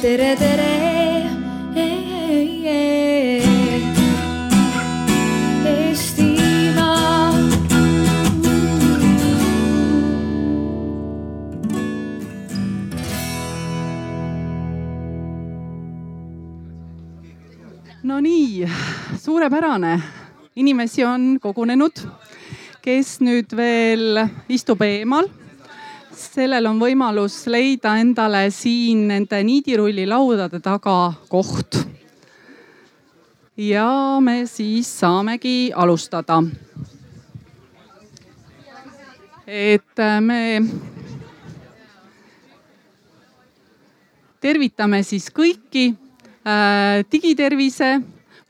tere, tere. No nii, suurepärane, inimesi on kogunenud, kes nüüd veel istub eemal. Sellel on võimalus leida endale siin nende niidirullilaudade taga koht. ja me siis saamegi alustada. et me tervitame siis kõiki äh, digitervise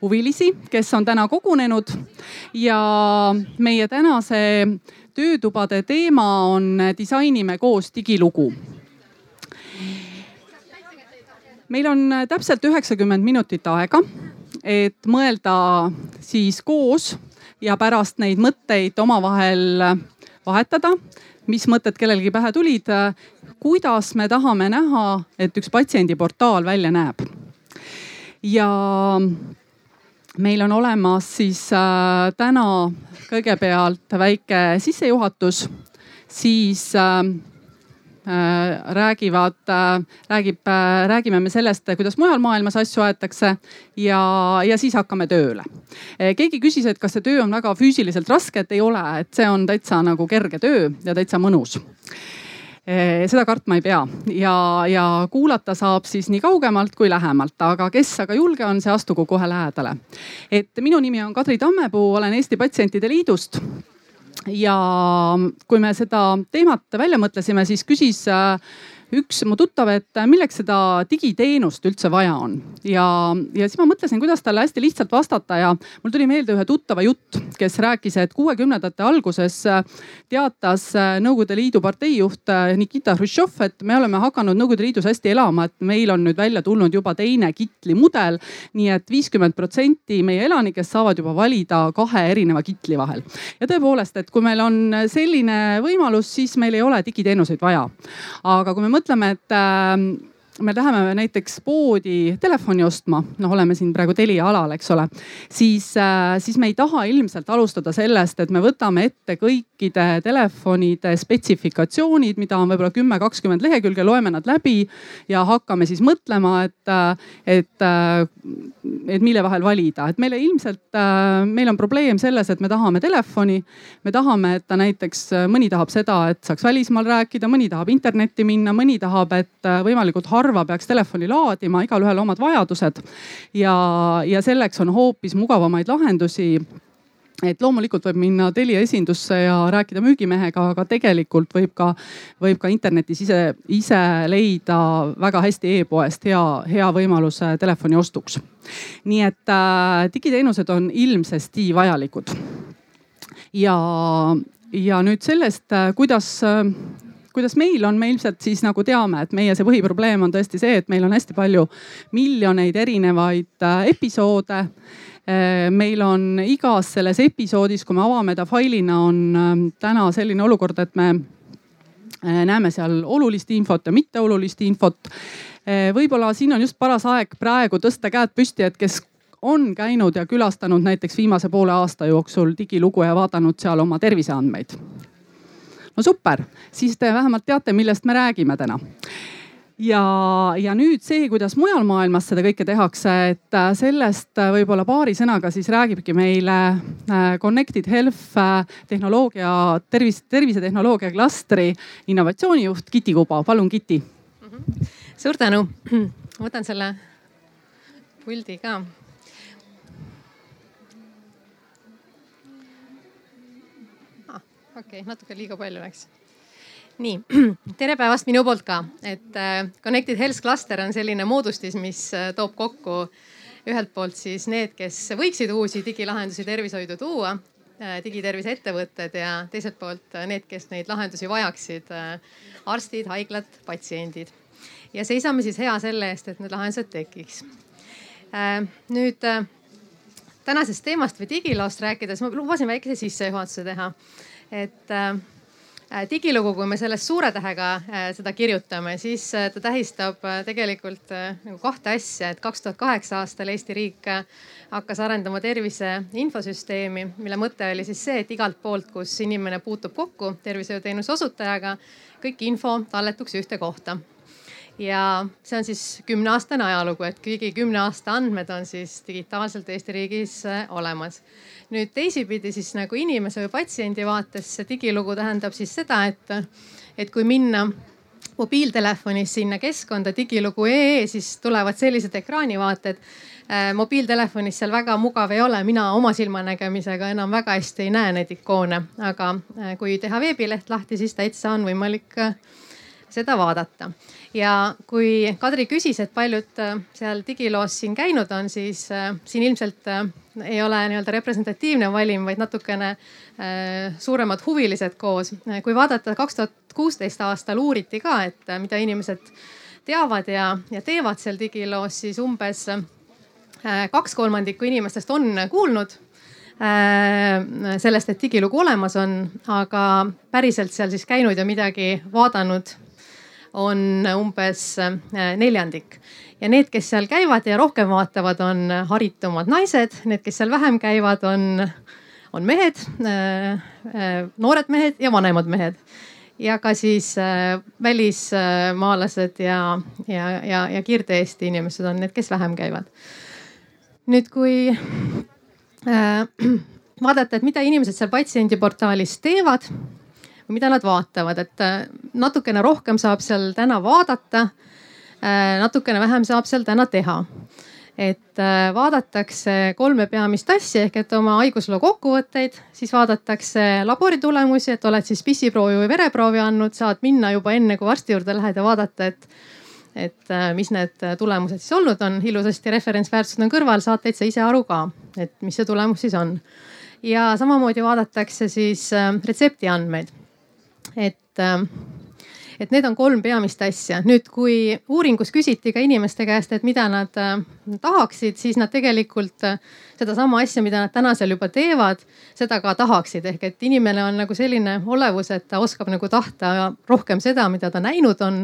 huvilisi, kes on täna kogunenud ja meie tänase töötubade teema on disainime koos digilugu. meil on täpselt üheksakümmend minutit aega, et mõelda siis koos ja pärast neid mõtteid omavahel vahetada, mis mõtted kellelgi pähe tulid, kuidas me tahame näha, et üks patsiendiportaal välja näeb. ja meil on olemas siis äh, täna kõigepealt väike sissejuhatus, siis äh, äh, räägivad äh,, räägib äh,, räägime me sellest, kuidas mujal maailmas asju aetakse ja, ja siis hakkame tööle. keegi küsis, et kas see töö on väga füüsiliselt raske, et ei ole, et see on täitsa nagu kerge töö ja täitsa mõnus seda kartma ei pea ja, ja kuulata saab siis nii kaugemalt kui lähemalt, aga kes aga julge on, see astugu kohe lähedale. et minu nimi on Kadri Tammepuu, olen Eesti Patsientide Liidust ja kui me seda teemat välja mõtlesime, siis küsis äh, üks mu tuttav, et milleks seda digiteenust üldse vaja on. ja, ja siis ma mõtlesin, kuidas talle hästi lihtsalt vastata ja mul tuli meelde ühe tuttava jutt, kes rääkis, et kuuekümnendate alguses teatas Nõukogude Liidu parteijuht Nikita Hruštšov, et me oleme hakanud Nõukogude Liidus hästi elama, et meil on nüüd välja tulnud juba teine kitli mudel. nii et viiskümmend protsenti meie elanikest saavad juba valida kahe erineva kitli vahel. ja tõepoolest, et kui meil on selline võimalus, siis meil ei ole digiteenuseid vaja. aga kui me mõtleme mõtleme, et äh, me läheme näiteks poodi telefoni ostma, noh, oleme siin praegu Telia alal, eks ole, siis, äh, siis me ei taha ilmselt alustada sellest, et me võtame ette kõikide telefonide spetsifikatsioonid, mida on võib-olla kümme, kakskümmend lehekülge, loeme nad läbi ja hakkame siis mõtlema, et, äh, et, äh, et mille vahel valida, et meile ilmselt, meil on probleem selles, et me tahame telefoni. me tahame, et ta näiteks, mõni tahab seda, et saaks välismaal rääkida, mõni tahab internetti minna, mõni tahab, et võimalikult harva harva peaks telefoni laadima, igalühel omad vajadused. ja, ja selleks on hoopis mugavamaid lahendusi et loomulikult võib minna Telia esindusse ja rääkida müügimehega, aga tegelikult võib ka, võib ka internetis ise, ise leida väga hästi e-poest hea, hea võimaluse telefoni ostuks. nii et äh, digiteenused on ilmsesti vajalikud. ja, ja nüüd sellest, äh, kuidas äh, kuidas meil on, me ilmselt siis nagu teame, et meie see põhiprobleem on tõesti see, et meil on hästi palju miljoneid erinevaid äh, episoode äh, meil on igas selles episoodis, kui me avame ta failina, on ähm, täna selline olukord, et me äh, näeme seal olulist infot ja mitteolulist infot. võib-olla siin on just paras aeg praegu tõsta käed püsti, et kes on käinud ja külastanud näiteks viimase poole aasta jooksul digilugu ja vaadanud seal oma terviseandmeid no super, siis te vähemalt teate, millest me räägime täna. Ja, ja nüüd see, kuidas mujal maailmas seda kõike tehakse, et äh, sellest äh, võib-olla paari sõnaga siis räägibki meile äh, Connected Health tehnoloogia, tervis, tervisetehnoloogia klastri innovatsioonijuht Kiti Kubo, palun Kiti. -hmm. suur tänu, ma võtan selle puldi ka okei okay,, natuke liiga palju läks. nii, tere päevast minu poolt ka, et äh, Connected Health Cluster on selline moodustis, mis äh, toob kokku ühelt poolt siis need, kes võiksid uusi digilahendusi tervishoidu tuua, äh, digitervise ettevõtted ja teiselt poolt need, kes neid lahendusi vajaksid, arstid, haiglad, patsiendid. ja seisame siis hea selle eest, et need lahendused tekiks. nüüd tänasest teemast või digiloost rääkides ma lubasin väikese sissejuhatuse teha et äh, Äh, digilugu, kui me sellest suure tähega äh, seda kirjutame, siis ta tähistab tegelikult nagu kahte asja, et kaks tuhat kaheksa aastal Eesti riik hakkas arendama tervise infosüsteemi, mille mõte oli siis see, et igalt poolt, kus inimene puutub kokku tervishoiuteenuse osutajaga, kõik info talletuks ühte kohta ja see on siis kümneaastane ajalugu, et kõigi kümne aasta andmed on siis digitaalselt Eesti riigis olemas. Nüüd teisipidi siis nagu inimese või patsiendi vaates see digilugu tähendab siis seda, et, et kui minna mobiiltelefonis sinna keskkonda digilugu.ee, siis tulevad sellised ekraanivaated. Äh,. mobiiltelefonis seal väga mugav ei ole, mina oma silmanägemisega enam väga hästi ei näe neid ikoone, aga äh, kui teha veebileht lahti, siis täitsa on võimalik äh, seda vaadata ja kui Kadri küsis, et paljud äh, seal digiloos siin käinud on, siis äh, siin ilmselt äh, ei ole nii-öelda representatiivne valim, vaid natukene suuremad huvilised koos. kui vaadata kaks tuhat kuusteist aastal uuriti ka, et mida inimesed teavad ja, ja teevad seal digiloos, siis umbes kaks kolmandikku inimestest on kuulnud sellest, et digilugu olemas on, aga päriselt seal siis käinud ja midagi vaadanud on umbes äh, neljandik ja need, kes seal käivad ja rohkem vaatavad, on haritumad naised, need, kes seal vähem käivad, on, on mehed, äh, äh, noored mehed ja vanemad mehed. ja ka siis välismaalased ja, ja, ja, ja Kirde-Eesti inimesed on need, kes vähem käivad. nüüd, kui vaadata, et mida inimesed seal patsiendiportaalis teevad mida nad vaatavad, et äh, natukene rohkem saab seal täna vaadata. Äh, natukene vähem saab seal täna teha. et äh, vaadatakse kolme peamist asja ehk et oma haigusloo kokkuvõtteid, siis vaadatakse laboritulemusi, et oled siis pissiproovi või vereproovi andnud, saad minna juba enne kui arsti juurde lähed ja vaadata, et et mis need tulemused siis olnud on, ilusasti referentsväärtused on kõrval, saad täitsa ise aru ka, et mis see tulemus siis on. ja samamoodi vaadatakse siis retseptiandmeid et ähm, et need on kolm peamist asja. nüüd, kui uuringus küsiti ka inimeste käest, et mida nad äh, tahaksid, siis nad tegelikult äh, sedasama asja, mida nad täna seal juba teevad, seda ka tahaksid. ehk et inimene on nagu selline olevus, et ta oskab nagu tahta rohkem seda, mida ta näinud on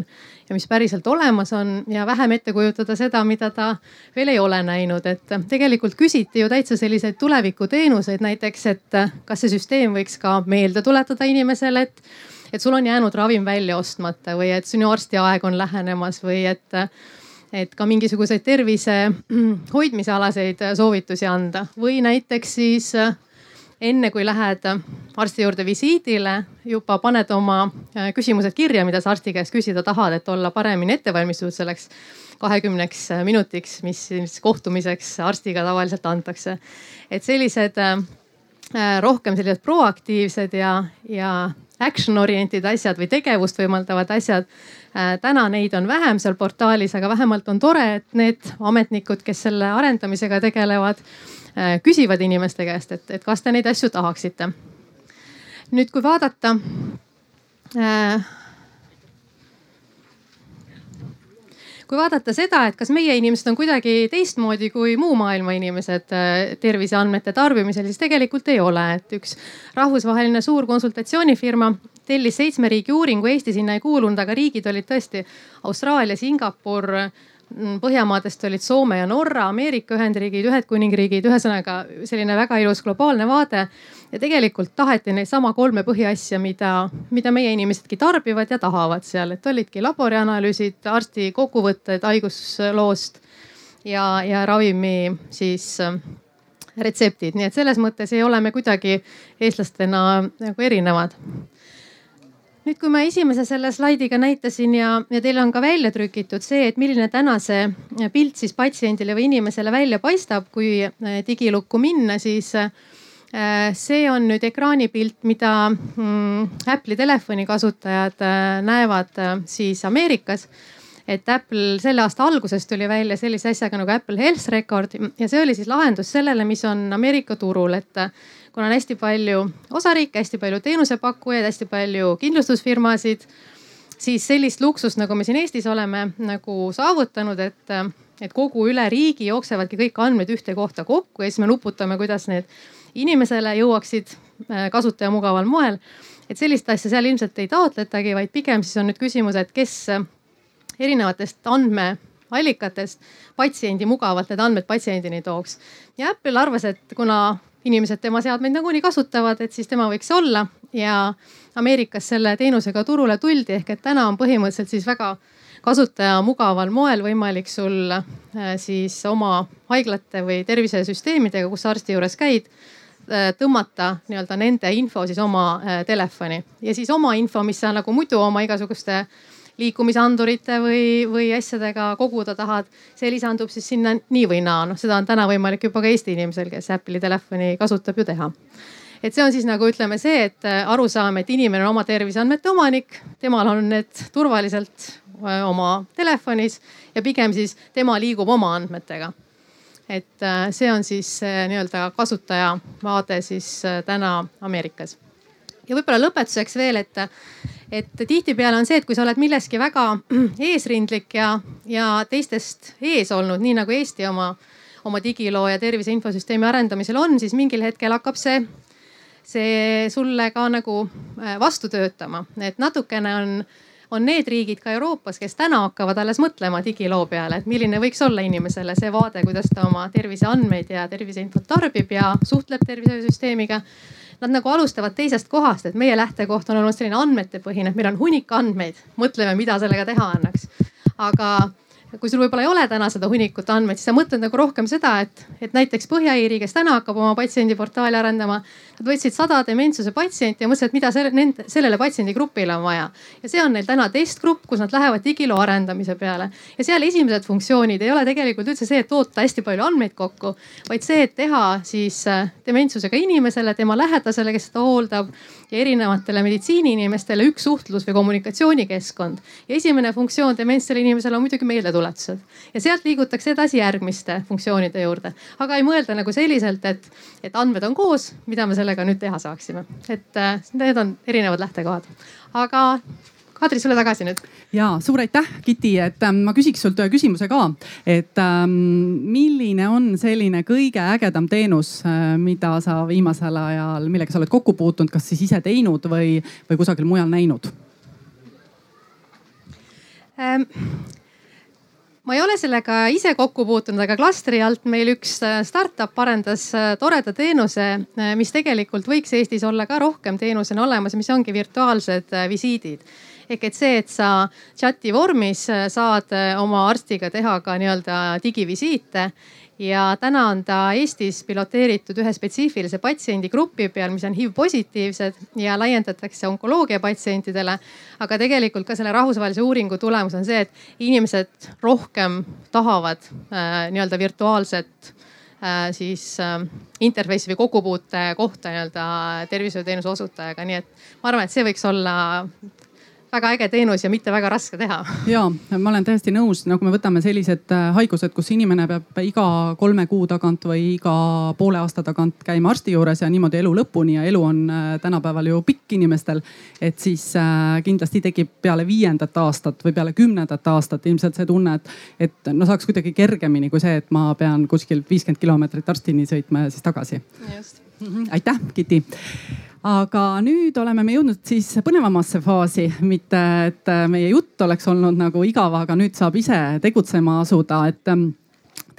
ja mis päriselt olemas on ja vähem ette kujutada seda, mida ta veel ei ole näinud. et tegelikult küsiti ju täitsa selliseid tulevikuteenuseid, näiteks, et kas see süsteem võiks ka meelde tuletada inimesele, et et sul on jäänud ravim välja ostmata või et sinu arstiaeg on lähenemas või et, et ka mingisuguseid tervise hoidmise alaseid soovitusi anda või näiteks siis enne kui lähed arsti juurde visiidile, juba paned oma küsimused kirja, mida sa arsti käest küsida tahad, et olla paremini ette valmistatud selleks kahekümneks minutiks, mis siis kohtumiseks arstiga tavaliselt antakse. et sellised äh, rohkem sellised proaktiivsed ja, ja action oriented asjad või tegevust võimaldavad asjad. Äh, täna neid on vähem seal portaalis, aga vähemalt on tore, et need ametnikud, kes selle arendamisega tegelevad, äh, küsivad inimeste käest, et, et kas te neid asju tahaksite. nüüd, kui vaadata äh, kui vaadata seda, et kas meie inimesed on kuidagi teistmoodi kui muu maailma inimesed äh, terviseandmete tarbimisel, siis tegelikult ei ole, et üks rahvusvaheline suur konsultatsioonifirma tellis seitsme riigi uuringu, Eesti sinna ei kuulunud, aga riigid olid tõesti Austraalia, Singapur Põhjamaadest olid Soome ja Norra, Ameerika Ühendriigid, Ühendkuningriigid, ühesõnaga selline väga ilus globaalne vaade. ja tegelikult taheti neid sama kolme põhiasja, mida, mida meie inimesedki tarbivad ja tahavad seal, et olidki laborianalüüsid, arsti kokkuvõtted haigusloost ja, ja ravimi siis äh, retseptid, nii et selles mõttes ei ole me kuidagi eestlastena nagu erinevad nüüd, kui ma esimese selle slaidiga näitasin ja, ja teil on ka välja trükitud see, et milline täna see pilt siis patsiendile või inimesele välja paistab, kui äh, digilukku minna, siis äh, see on nüüd ekraanipilt, mida mm, Apple'i telefoni kasutajad äh, näevad siis Ameerikas. Et Apple selle aasta alguses tuli välja sellise asjaga nagu Apple Health Record ja see oli siis lahendus sellele, mis on Ameerika turul, et kuna on hästi palju osariike, hästi palju teenusepakkujaid, hästi palju kindlustusfirmasid, siis sellist luksust, nagu me siin Eestis oleme nagu saavutanud, et, et kogu üle riigi jooksevadki kõik andmed ühte kohta kokku ja siis me nuputame, kuidas need inimesele jõuaksid äh, kasutaja mugaval moel. et sellist asja seal ilmselt ei taotletagi, vaid pigem siis on nüüd küsimus, et kes erinevatest andmeallikatest patsiendi mugavalt need andmed patsiendini tooks. ja Apple arvas, et kuna inimesed tema seadmeid nagunii kasutavad, et siis tema võiks olla. Ja Ameerikas selle teenusega turule tuldi, ehk et täna on põhimõtteliselt siis väga kasutaja mugaval moel võimalik sul äh, siis oma haiglate või tervisesüsteemidega, kus sa arsti juures käid, äh, tõmmata nii-öelda nende info siis oma äh, telefoni. Ja siis oma info, mis sa nagu muidu oma igasuguste liikumisandurite või, või asjadega koguda tahad, see lisandub siis sinna nii või naa. noh, seda on täna võimalik juba ka Eesti inimesel, kes Apple'i telefoni kasutab ju teha et see on siis nagu ütleme see, et arusaam, et inimene on oma terviseandmete omanik, temal on need turvaliselt Äh, oma telefonis ja pigem siis tema liigub oma andmetega. et äh, see on siis nii-öelda kasutaja vaade siis äh, täna Ameerikas. Ja võib-olla lõpetuseks veel, et, et tihtipeale on see, et kui sa oled milleski väga eesrindlik ja, ja teistest ees olnud, nii nagu Eesti oma, oma digiloo ja tervise infosüsteemi arendamisel on, siis mingil hetkel hakkab see see sulle ka nagu vastu töötama, et natukene on on need riigid ka Euroopas, kes täna hakkavad alles mõtlema digiloo peale, et milline võiks olla inimesele see vaade, kuidas ta oma terviseandmeid ja terviseinfot tarbib ja suhtleb tervisesüsteemiga. Nad nagu alustavad teisest kohast, et meie lähtekoht on olnud selline andmetepõhine, et meil on hunnik andmeid, mõtleme, mida sellega teha annaks. aga kui sul võib-olla ei ole täna seda hunnikut andmeid, siis sa mõtled nagu rohkem seda, et, et näiteks Põhja-Iiri, kes täna hakkab oma patsiendiportaali arendama. Nad võtsid sada dementsuse patsienti ja mõtlesid, et mida selle, nende, sellele patsiendigrupile on vaja. ja see on neil täna testgrupp, kus nad lähevad digiloo arendamise peale. ja seal esimesed funktsioonid ei ole tegelikult üldse see, et toota hästi palju andmeid kokku, vaid see, et teha siis äh, dementsusega inimesele, tema lähedasele, kes seda hooldab ja erinevatele meditsiiniinimestele üks suhtlus või kommunikatsioonikeskkond. ja esimene funktsioon dementsele inimesele on muidugi meeldetuletused ja sealt liigutakse edasi järgmiste funktsioonide juurde. aga ei mõelda nagu selliselt, et, et andmed on koos, mida me sellega nüüd teha saaksime. et äh, need on erinevad lähtekohad. aga Kadri, sulle tagasi nüüd. ja suur aitäh, Kiti, et ähm, ma küsiks sult ühe küsimuse ka, et ähm, milline on selline kõige ägedam teenus äh,, mida sa viimasel ajal, millega sa oled kokku puutunud, kas siis ise teinud või, või kusagil mujal näinud ähm,? Ma ei ole sellega ise kokku puutunud, aga klastri alt meil üks äh, startup arendas äh, toreda teenuse, äh, mis tegelikult võiks Eestis olla ka rohkem teenusena olemas, mis ongi virtuaalsed visiidid. Ehk et see, et sa chati vormis saad oma arstiga teha ka nii-öelda digivisiite ja täna on ta Eestis piloteeritud ühe spetsiifilise patsiendigrupi peal, mis on HIV positiivsed ja laiendatakse onkoloogia patsientidele. aga tegelikult ka selle rahvusvahelise uuringu tulemus on see, et inimesed rohkem tahavad äh, nii-öelda virtuaalset äh, siis äh, interface'i või kokkupuute kohta nii-öelda tervishoiuteenuse osutajaga, nii et ma arvan, et see võiks olla väga äge teenus ja mitte väga raske teha. ja ma olen täiesti nõus, nagu me võtame sellised äh, haigused, kus inimene peab iga kolme kuu tagant või iga poole aasta tagant käima arsti juures ja niimoodi elu lõpuni ja elu on äh, tänapäeval ju pikk inimestel. et siis äh, kindlasti tekib peale viiendat aastat või peale kümnendat aastat ilmselt see tunne, et, et no saaks kuidagi kergemini kui see, et ma pean kuskilt viiskümmend kilomeetrit arstini sõitma ja siis tagasi. aitäh, Kiti aga nüüd oleme me jõudnud siis põnevamasse faasi, mitte et meie jutt oleks olnud nagu igav, aga nüüd saab ise tegutsema asuda, et ähm,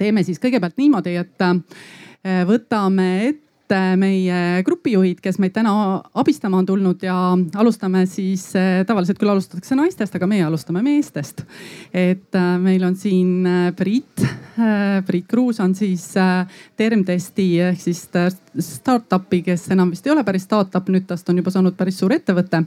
teeme siis kõigepealt niimoodi, et äh, võtame ette meie grupijuhid, kes meid täna abistama on tulnud ja alustame siis, äh, tavaliselt küll alustatakse naistest, aga meie alustame meestest. et äh, meil on siin Priit, Priit Kruus on siis Termtesti ehk siis startup'i, kes enam vist ei ole päris startup, nüüd tast on juba saanud päris suur ettevõte.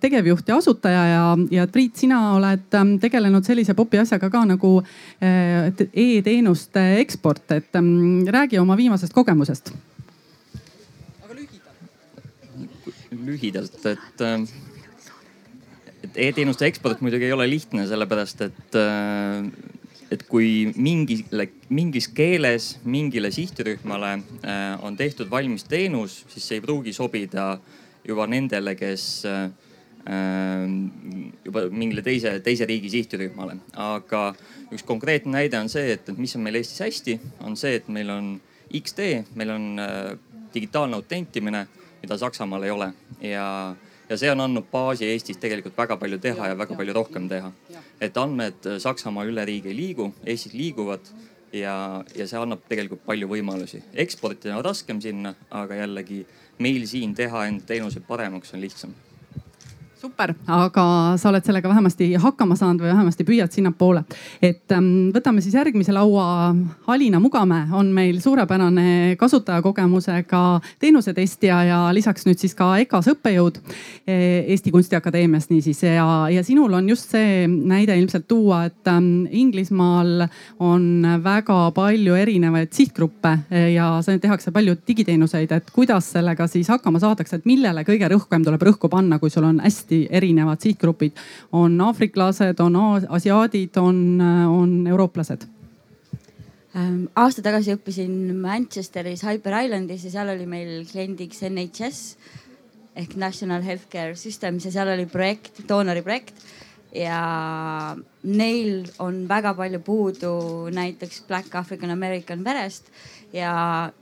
tegevjuht ja asutaja ja, ja Priit, sina oled ähm, tegelenud sellise popi asjaga ka nagu e-teenuste eksport, et ähm, räägi oma viimasest kogemusest. Aga lühidalt. lühidalt, et ähm, et e-teenuste eksport muidugi ei ole lihtne, sellepärast et et kui mingile, mingis keeles mingile sihtrühmale äh, on tehtud valmis teenus, siis see ei pruugi sobida juba nendele, kes äh, juba mingile teise, teise riigi sihtrühmale. aga üks konkreetne näide on see, et, et mis on meil Eestis hästi, on see, et meil on X-tee, meil on äh, digitaalne autentimine mida Saksamaal ei ole ja ja see on andnud baasi Eestis tegelikult väga palju teha ja väga palju rohkem teha. et andmed Saksamaa üle riigi ei liigu, Eestis liiguvad ja, ja see annab tegelikult palju võimalusi. eksportida on raskem sinna, aga jällegi meil siin teha enda teenuseid paremaks on lihtsam super, aga sa oled sellega vähemasti hakkama saanud või vähemasti püüad sinnapoole. et ähm, võtame siis järgmise laua. Alina Mugamäe on meil suurepärane kasutajakogemusega teenusetestija ja lisaks nüüd siis ka EKA-s õppejõud e, Eesti Kunstiakadeemias niisiis ja, ja sinul on just see näide ilmselt tuua, et ähm, Inglismaal on väga palju erinevaid sihtgruppe e, ja tehakse palju digiteenuseid, et kuidas sellega siis hakkama saadakse, et millele kõige rohkem tuleb rõhku panna, kui sul on hästi hästi erinevad sihtgrupid. on aafriklased, on asiaadid, on, on eurooplased. Ähm, aasta tagasi õppisin Manchesteris Hyper Islandis ja seal oli meil kliendiks NHS ehk National Healthcare Systems ja seal oli projekt, doonoriprojekt ja neil on väga palju puudu näiteks Black African American verest ja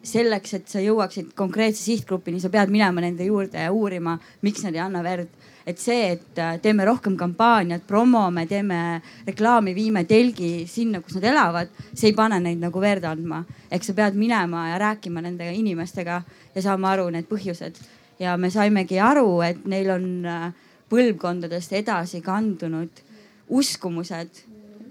selleks, et sa jõuaksid konkreetse sihtgrupini, sa pead minema nende juurde ja uurima, miks nad ei anna verd et see, et äh, teeme rohkem kampaaniat, promome, teeme reklaami, viime telgi sinna, kus nad elavad, see ei pane neid nagu verd andma. ehk sa pead minema ja rääkima nende inimestega ja saama aru need põhjused. ja me saimegi aru, et neil on äh, põlvkondadest edasi kandunud uskumused,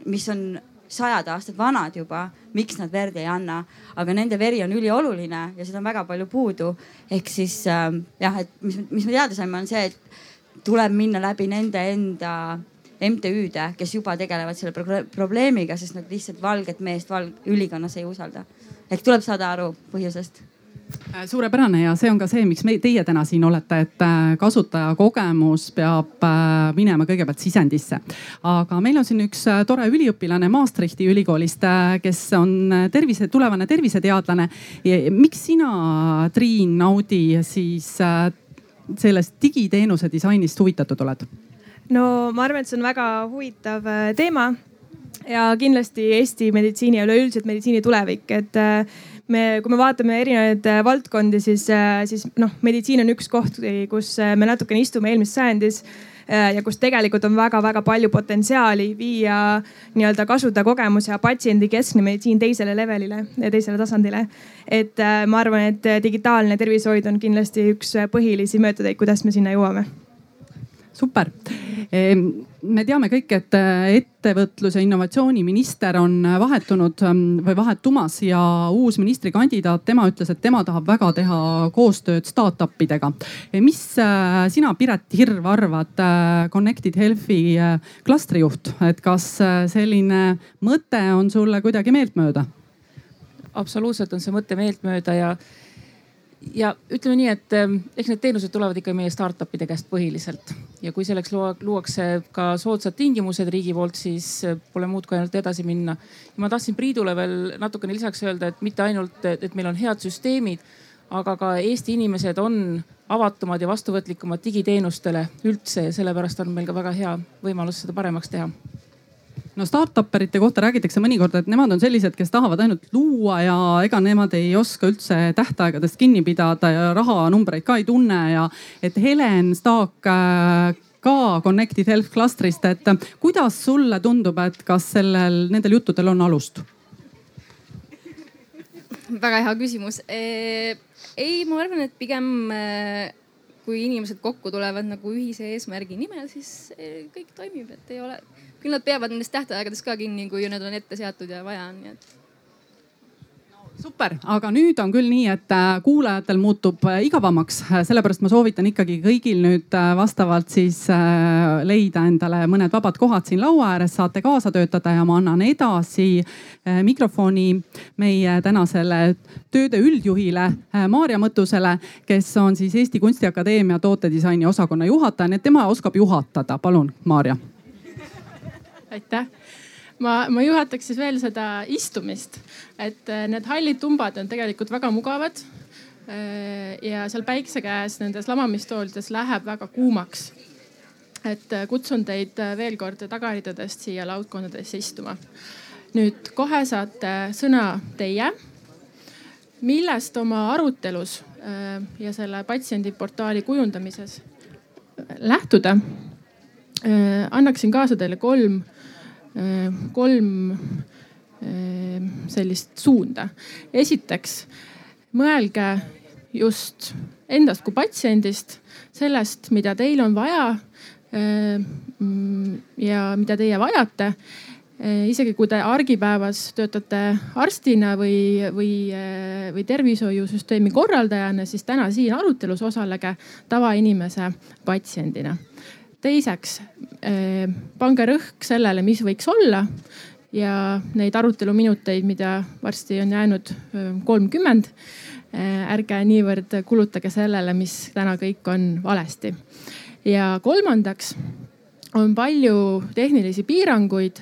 mis on sajad aastad vanad juba, miks nad verd ei anna, aga nende veri on ülioluline ja seda on väga palju puudu. ehk siis äh, jah, et mis, mis me teada saime, on see, et tuleb minna läbi nende enda MTÜ-de, kes juba tegelevad selle probleemiga, sest nad lihtsalt valget meest valg ülikonnas ei usalda. ehk tuleb saada aru põhjusest suurepärane ja see on ka see, miks me, teie täna siin olete, et äh, kasutajakogemus peab äh, minema kõigepealt sisendisse. aga meil on siin üks tore üliõpilane Maastrichti ülikoolist, kes on tervise, tulevane terviseteadlane. miks sina, Triin Naudi, siis sellest digiteenuse disainist huvitatud oled? no ma arvan, et see on väga huvitav äh, teema ja kindlasti Eesti meditsiini ja üleüldiselt meditsiini tulevik, et äh, me, kui me vaatame erinevaid äh, valdkondi, siis, siis noh, meditsiin on üks koht, kus me natukene istume eelmises sajandis Äh, ja kus tegelikult on väga-väga palju potentsiaali viia nii-öelda kasutajakogemus ja patsiendi keskne meditsiin teisele levelile, teisele tasandile. et äh, ma arvan, et digitaalne tervishoid on kindlasti üks põhilisi meetodeid, kuidas me sinna jõuame super. Ehm, me teame kõik, et äh, ettevõtlus- ja innovatsiooniminister on vahetunud ähm, või vahetumas ja uus ministrikandidaat, tema ütles, et tema tahab väga teha koostööd startup idega. mis äh, sina, Piret Hirv, arvad, äh, Connected Healthi klastrijuht, et kas selline mõte on sulle kuidagi meeltmööda? absoluutselt on see mõte meeltmööda ja ja ütleme nii, et ähm, eks need teenused tulevad ikka meie startup'ide käest põhiliselt. Ja kui selleks luuakse ka soodsad tingimused riigi poolt, siis äh, pole muud kui ainult edasi minna. ma tahtsin Priidule veel natukene lisaks öelda, et mitte ainult, et meil on head süsteemid, aga ka Eesti inimesed on avatumad ja vastuvõtlikumad digiteenustele üldse. Ja sellepärast on meil ka väga hea võimalus seda paremaks teha no startup erite kohta räägitakse mõnikord, et nemad on sellised, kes tahavad ainult luua ja ega nemad ei oska üldse tähtaegadest kinni pidada ja rahanumbreid ka ei tunne ja et Helen Staak äh, ka Connected Health Clusterist, et kuidas sulle tundub, et kas sellel, nendel juttudel on alust? väga hea küsimus. ei, ma arvan, et pigem äh, kui inimesed kokku tulevad nagu ühise eesmärgi nimel, siis kõik toimib, et ei ole küll nad peavad nendest tähtaegadest ka kinni, kui need on ette seatud ja vaja on, nii et super, aga nüüd on küll nii, et äh, kuulajatel muutub äh, igavamaks, sellepärast ma soovitan ikkagi kõigil nüüd äh, vastavalt siis leida endale mõned vabad kohad siin laua ääres, saate kaasa töötada ja ma annan edasi mikrofoni meie tänasele tööde üldjuhile Maarja Mõttusele, kes on siis Eesti Kunstiakadeemia tootedisaini osakonna juhataja, nii et tema oskab juhatada. palun, Maarja. Aitäh ma, ma juhataks siis veel seda istumist, et äh, need hallid tumbad on tegelikult väga mugavad. Äh, ja seal päikse käes nendes lamamistoolides läheb väga kuumaks. et äh, kutsun teid veel kord tagaridadest siia laudkondadesse istuma. nüüd kohe saate sõna teie millest oma arutelus ja selle patsiendiportaali kujundamises lähtuda, annaksin kaasa teile kolm, kolm sellist suunda. esiteks mõelge just endast kui patsiendist, sellest, mida teil on vaja ja mida teie vajate isegi kui te argipäevas töötate arstina või, või, või tervishoiusüsteemi korraldajana, siis täna siin arutelus osalege tavainimese patsiendina. Teiseks, eh, pange rõhk sellele, mis võiks olla ja neid aruteluminuteid, mida varsti on jäänud kolmkümmend, ärge niivõrd kulutage sellele, mis täna kõik on valesti. ja kolmandaks on palju tehnilisi piiranguid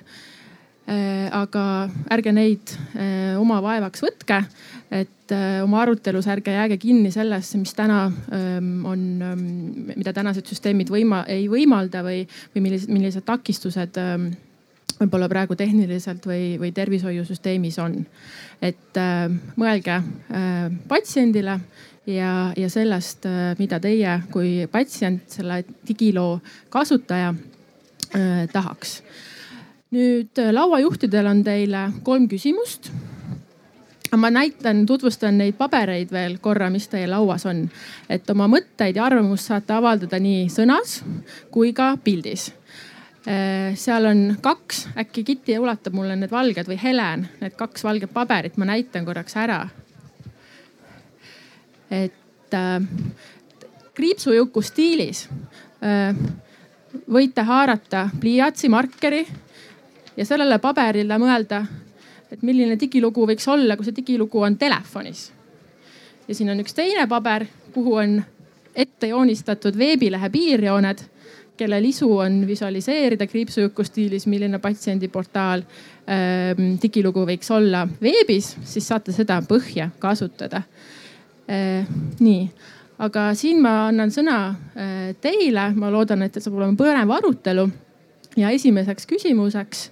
Äh, aga ärge neid äh, oma vaevaks võtke, et äh, oma arutelus ärge jääge kinni sellesse, mis täna ähm, on, ähm, mida tänased süsteemid võima, ei võimalda või, või millised, millised takistused ähm, võib-olla praegu tehniliselt või, või tervishoiusüsteemis on. et äh, mõelge äh, patsiendile ja, ja sellest, mida teie kui patsient, selle digiloo kasutaja äh, tahaks nüüd äh, lauajuhtidel on teile kolm küsimust. Ma näitan, tutvustan neid pabereid veel korra, mis teie lauas on. et oma mõtteid ja arvamust saate avaldada nii sõnas kui ka pildis. Äh, seal on kaks, äkki Kitty ulatab mulle need valged või Helen, need kaks valget paberit, ma näitan korraks ära. et äh, kriipsujuku stiilis äh, võite haarata pliiatsi, markeri ja sellele paberile mõelda, et milline digilugu võiks olla, kui see digilugu on telefonis. ja siin on üks teine paber, kuhu on ette joonistatud veebilehe piirjooned, kellel isu on visualiseerida kriipsujuku stiilis, milline patsiendiportaal ähm, digilugu võiks olla veebis, siis saate seda põhja kasutada äh,. nii, aga siin ma annan sõna äh, teile, ma loodan, et saab olema põnev arutelu ja esimeseks küsimuseks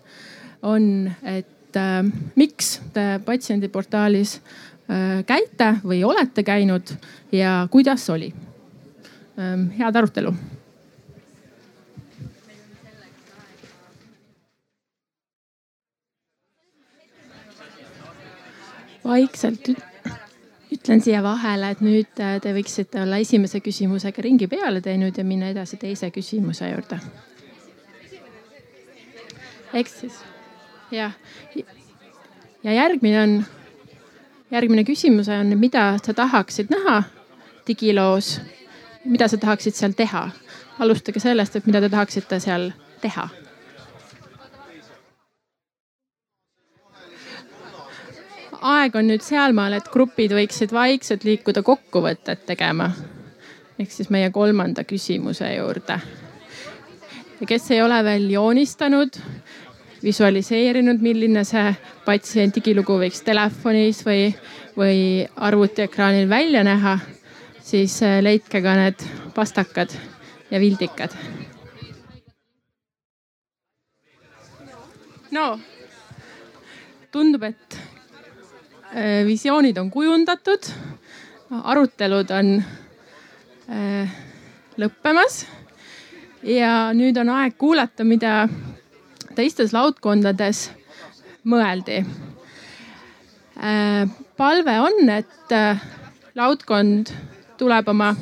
on, et äh, miks te patsiendiportaalis äh, käite või olete käinud ja kuidas oli ähm,? head arutelu. vaikselt ütlen siia vahele, et nüüd äh, te võiksite olla esimese küsimusega ringi peale teinud ja minna edasi teise küsimuse juurde. eks siis jah. ja järgmine on, järgmine küsimus on, mida sa tahaksid näha digiloos? mida sa tahaksid seal teha? alustage sellest, et mida te tahaksite seal teha aeg on nüüd sealmaal, et grupid võiksid vaikselt liikuda kokkuvõtet tegema. ehk siis meie kolmanda küsimuse juurde. ja kes ei ole veel joonistanud, visualiseerinud, milline see patsient digilugu võiks telefonis või, või arvutiekraanil välja näha, siis äh, leidke ka need pastakad ja vildikad. no tundub, et äh, visioonid on kujundatud, arutelud on äh, lõppemas ja nüüd on aeg kuulata, mida teistes laudkondades mõeldi. Äh, palve on, et äh, laudkond tuleb oma,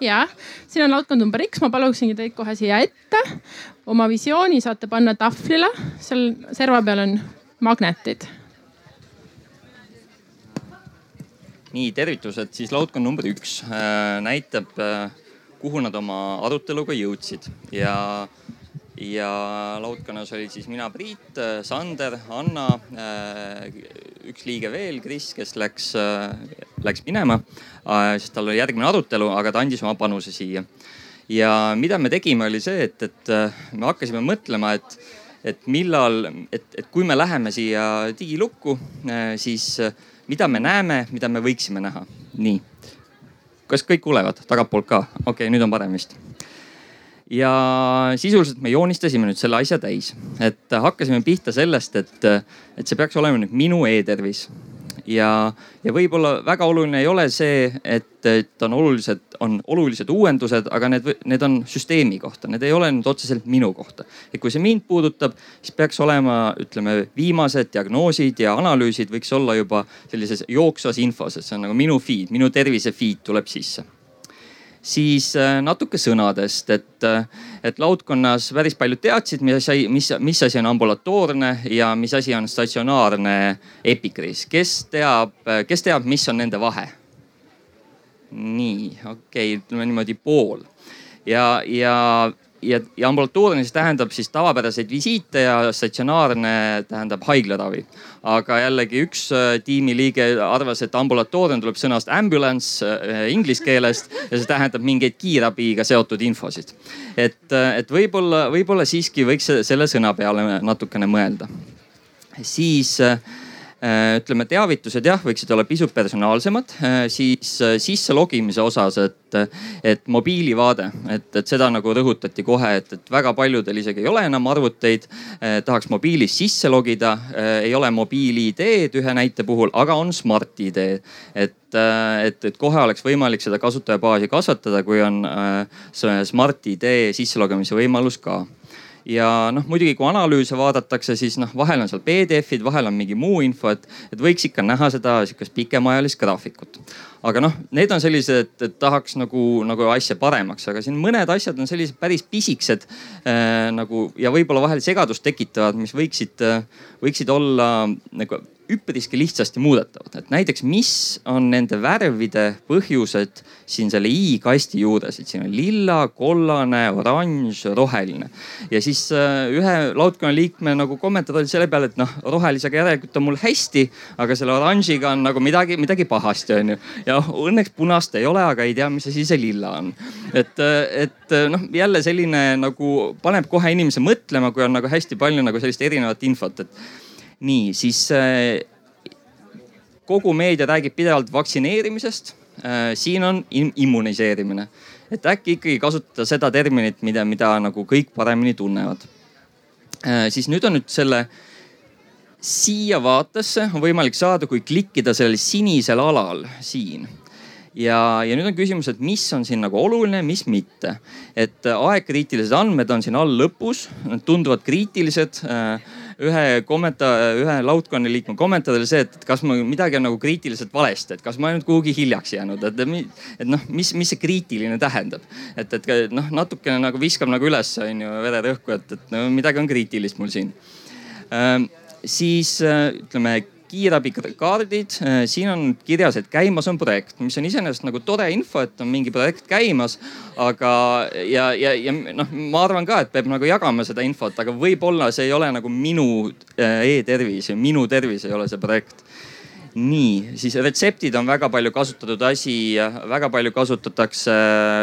ja siin on laudkond number X, ma paluksingi teid kohe siia ette. oma visiooni saate panna tahvlile, seal serva peal on magnetid nii, tervitused, siis laudkond number üks äh, näitab, kuhu nad oma aruteluga jõudsid ja ja laudkonnas olid siis mina, Priit, Sander, Anna, äh, üks liige veel, Kris, kes läks, äh, läks minema, äh, sest tal oli järgmine arutelu, aga ta andis oma panuse siia. ja mida me tegime, oli see, et, et me hakkasime mõtlema, et, et millal, et, et kui me läheme siia digilukku, siis mida me näeme, mida me võiksime näha. nii. kas kõik kuulevad tagantpoolt ka? okei okay,, nüüd on parem vist ja sisuliselt me joonistasime nüüd selle asja täis, et hakkasime pihta sellest, et, et see peaks olema nüüd minu e-tervis. ja, ja võib-olla väga oluline ei ole see, et, et on olulised, on olulised uuendused, aga need, need on süsteemi kohta, need ei ole nüüd otseselt minu kohta. et kui see mind puudutab, siis peaks olema, ütleme, viimased diagnoosid ja analüüsid võiks olla juba sellises jooksvas infos, et see on nagu minu feed, minu tervise feed tuleb sisse siis äh, natuke sõnadest, et, äh, et laudkonnas päris paljud teadsid, mis asi, mis, mis asi on ambulatoorne ja mis asi on statsionaarne epikriis. kes teab, kes teab, mis on nende vahe? nii, okei okay,, ütleme niimoodi pool ja, ja ja, ja ambulatoorne siis tähendab siis tavapäraseid visiite ja statsionaarne tähendab haiglaravi. Aga jällegi üks äh, tiimiliige arvas, et ambulatoorne tuleb sõnast ambulance äh, inglise keelest ja see tähendab mingeid kiirabiga seotud infosid. et, äh, et võib-olla, võib-olla siiski võiks selle sõna peale natukene mõelda. siis äh, ütleme, teavitused jah, võiksid olla pisut personaalsemad, äh, siis äh, sisse logimise osas, et, et mobiilivaade, et, et seda nagu rõhutati kohe, et, et väga paljudel isegi ei ole enam arvuteid. tahaks mobiilis sisse logida, ei ole mobiil-ID-d ühe näite puhul, aga on Smart-ID. et, et, et kohe oleks võimalik seda kasutajabaasi kasvatada, kui on Smart-ID sisse logimise võimalus ka ja noh, muidugi kui analüüse vaadatakse, siis noh, vahel on seal PDF-id, vahel on mingi muu info, et, et võiks ikka näha seda sihukest pikemaajalist graafikut. aga noh, need on sellised, et tahaks nagu, nagu asja paremaks, aga siin mõned asjad on sellised päris pisikesed äh, nagu ja võib-olla vahel segadust tekitavad, mis võiksid äh,, võiksid olla nagu üpriski lihtsasti muudetavad, et näiteks, mis on nende värvide põhjused siin selle i-kasti juures, et siin on lilla, kollane, oranž, roheline. ja siis äh, ühe laudkonna liikme nagu kommentaar oli selle peale, et noh, rohelisega järelikult on mul hästi, aga selle oranžiga on nagu midagi, midagi pahasti, onju. ja õnneks punast ei ole, aga ei tea, mis asi see lilla on. et, äh, et äh, noh, jälle selline nagu paneb kohe inimese mõtlema, kui on nagu hästi palju nagu sellist erinevat infot, et nii, siis äh, kogu meedia räägib pidevalt vaktsineerimisest. Äh, siin on immuniseerimine, et äkki ikkagi kasutada seda terminit, mida, mida nagu kõik paremini tunnevad. Äh, siis nüüd on nüüd selle siia vaatesse on võimalik saada, kui klikkida sellel sinisel alal siin ja, ja nüüd on küsimus, et mis on siin nagu oluline, mis mitte. et aegkriitilised andmed on siin all lõpus, nad tunduvad kriitilised ühe kommentaar, ühe laudkonna liikme kommentaar oli see, et kas mul midagi on nagu kriitiliselt valesti, et kas ma olen kuhugi hiljaks jäänud, et, et noh, mis, mis see kriitiline tähendab. et, et noh, natukene nagu viskab nagu üles, on ju, vererõhku, et, et no midagi on kriitilist mul siin ähm,. siis äh, ütleme kiirabikaardid, äh, siin on kirjas, et käimas on projekt, mis on iseenesest nagu tore info, et on mingi projekt käimas. aga, ja, ja, ja noh, ma arvan ka, et peab nagu jagama seda infot, aga võib-olla see ei ole nagu minu äh, e-tervis ja minu tervis ei ole see projekt nii, siis retseptid on väga palju kasutatud asi, väga palju kasutatakse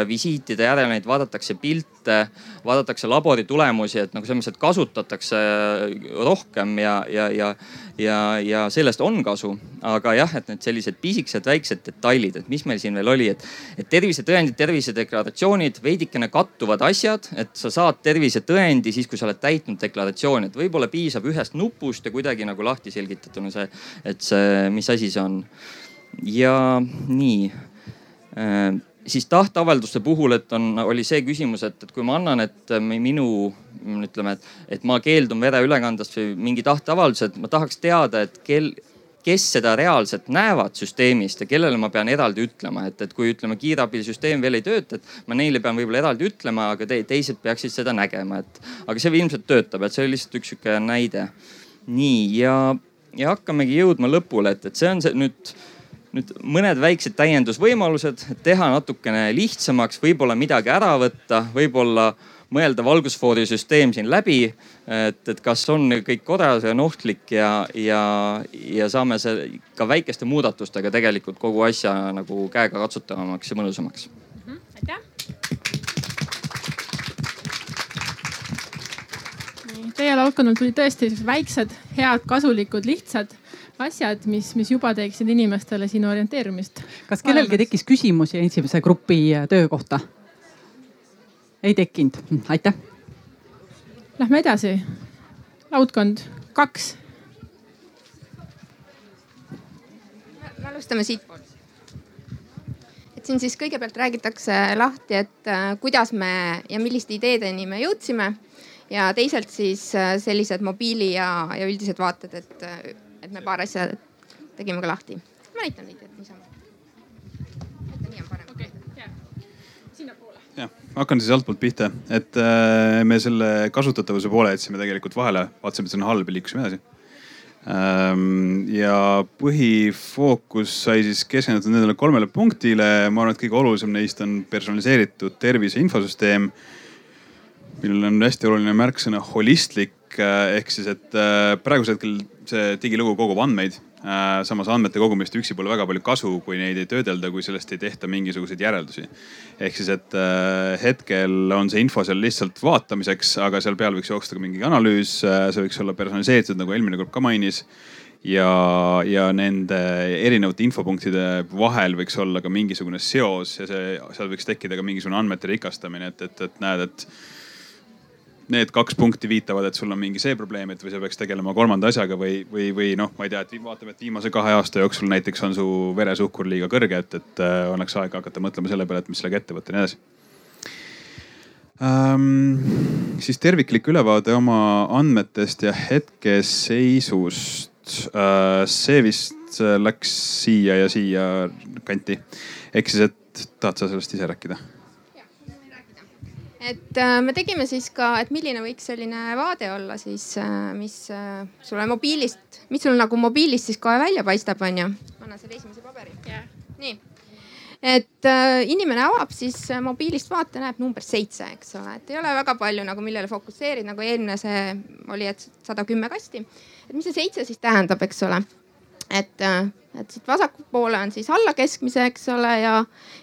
visiitide järel, neid vaadatakse pilte, vaadatakse laboritulemusi, et nagu selles mõttes, et kasutatakse rohkem ja, ja, ja, ja, ja sellest on kasu. aga jah, et need sellised pisikesed väiksed detailid, et mis meil siin veel oli, et, et tervisetõendid, tervisedeklaratsioonid, veidikene kattuvad asjad, et sa saad tervisetõendi siis, kui sa oled täitnud deklaratsiooni, et võib-olla piisab ühest nupust ja kuidagi nagu lahti selgitatuna see, et see, mis asi see on. ja nii äh, siis tahteavalduste puhul, et on, oli see küsimus, et, et kui ma annan, et minu ütleme, et, et ma keeldun vereülekandest või mingi tahteavaldus, et ma tahaks teada, et kel, kes seda reaalselt näevad süsteemist ja kellele ma pean eraldi ütlema, et, et kui ütleme, kiirabisüsteem veel ei tööta, et ma neile pean võib-olla eraldi ütlema, aga te, teised peaksid seda nägema, et aga see ilmselt töötab, et see oli lihtsalt üks sihuke näide. nii ja, ja hakkamegi jõudma lõpule, et, et see on see nüüd nüüd mõned väiksed täiendusvõimalused, et teha natukene lihtsamaks, võib-olla midagi ära võtta, võib-olla mõelda valgusfoorisüsteem siin läbi. et, et kas on kõik korras ja on ohtlik ja, ja, ja saame see ka väikeste muudatustega tegelikult kogu asja nagu käegakatsutavamaks ja mõnusamaks mm. -hmm. aitäh. Teie laudkonnal tuli tõesti väiksed, head, kasulikud, lihtsad asjad, mis, mis juba teeksid inimestele siin orienteerumist. kas kellelgi tekkis küsimusi esimese grupi äh, töö kohta? ei tekkinud, hm, aitäh. Lähme edasi. laudkond kaks. alustame siitpoolt. et siin siis kõigepealt räägitakse lahti, et äh, kuidas me ja milliste ideedeni me jõudsime ja teisalt siis äh, sellised mobiili ja, ja üldised vaated, et, et me paar asja tegime ka lahti. ma näitan neid, et niisama. nii on parem okay,. jah, hakkan siis altpoolt pihta, et äh, me selle kasutatavuse poole jätsime tegelikult vahele, vaatasime, et see on halb ja liikusime edasi ähm,. ja põhifookus sai siis keskendutud nendele kolmele punktile. ma arvan, et kõige olulisem neist on personaliseeritud tervise infosüsteem millel on hästi oluline märksõna holistlik äh, ehk siis, et äh, praegusel hetkel see digilugu kogub andmeid. Äh, samas andmete kogumist üksi pole väga palju kasu, kui neid ei töödelda, kui sellest ei tehta mingisuguseid järeldusi. ehk siis, et hetkel on see info seal lihtsalt vaatamiseks, aga seal peal võiks joosta ka mingi analüüs, see võiks olla personaliseeritud, nagu eelmine kord ka mainis ja, ja nende erinevate infopunktide vahel võiks olla ka mingisugune seos ja see, seal võiks tekkida ka mingisugune andmete rikastamine, et, et, et näed, et need kaks punkti viitavad, et sul on mingi see probleem, et või sa peaks tegelema kolmanda asjaga või, või, või noh, ma ei tea, et vaatame, et viimase kahe aasta jooksul näiteks on su veresuhkur liiga kõrge, et, et äh, oleks aeg hakata mõtlema selle peale, et mis sellega ette võtta ja nii edasi ähm,. siis terviklik ülevaade oma andmetest ja hetkeseisust äh,. see vist läks siia ja siia kanti. ehk siis, et tahad sa sellest ise rääkida? Et äh, me tegime siis ka, et milline võiks selline vaade olla siis, äh, mis äh, sulle mobiilist, mis sul nagu mobiilist siis kohe välja paistab, onju. anna selle esimese paberi. Yeah.. nii, et inimene avab siis mobiilist vaate, näeb number seitse, eks ole, et ei ole väga palju nagu millele fokusseerida, nagu eelmine see oli, et sada kümme kasti. et mis see seitse siis tähendab, eks ole et, äh, et siit vasakpoole on siis alla keskmise, eks ole, ja,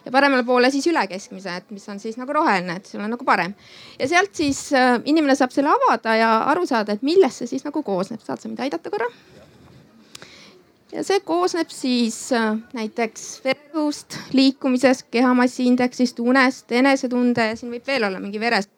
ja paremale poole siis üle keskmise, et mis on siis nagu roheline, et sul on nagu parem. ja sealt siis äh, inimene saab selle avada ja aru saada, et millest see siis nagu koosneb. saad sa mind aidata korra? ja see koosneb siis äh, näiteks vererõhust, liikumisest, kehamassi indeksist, unest, enesetunde ja siin võib veel olla mingi veresuhkur,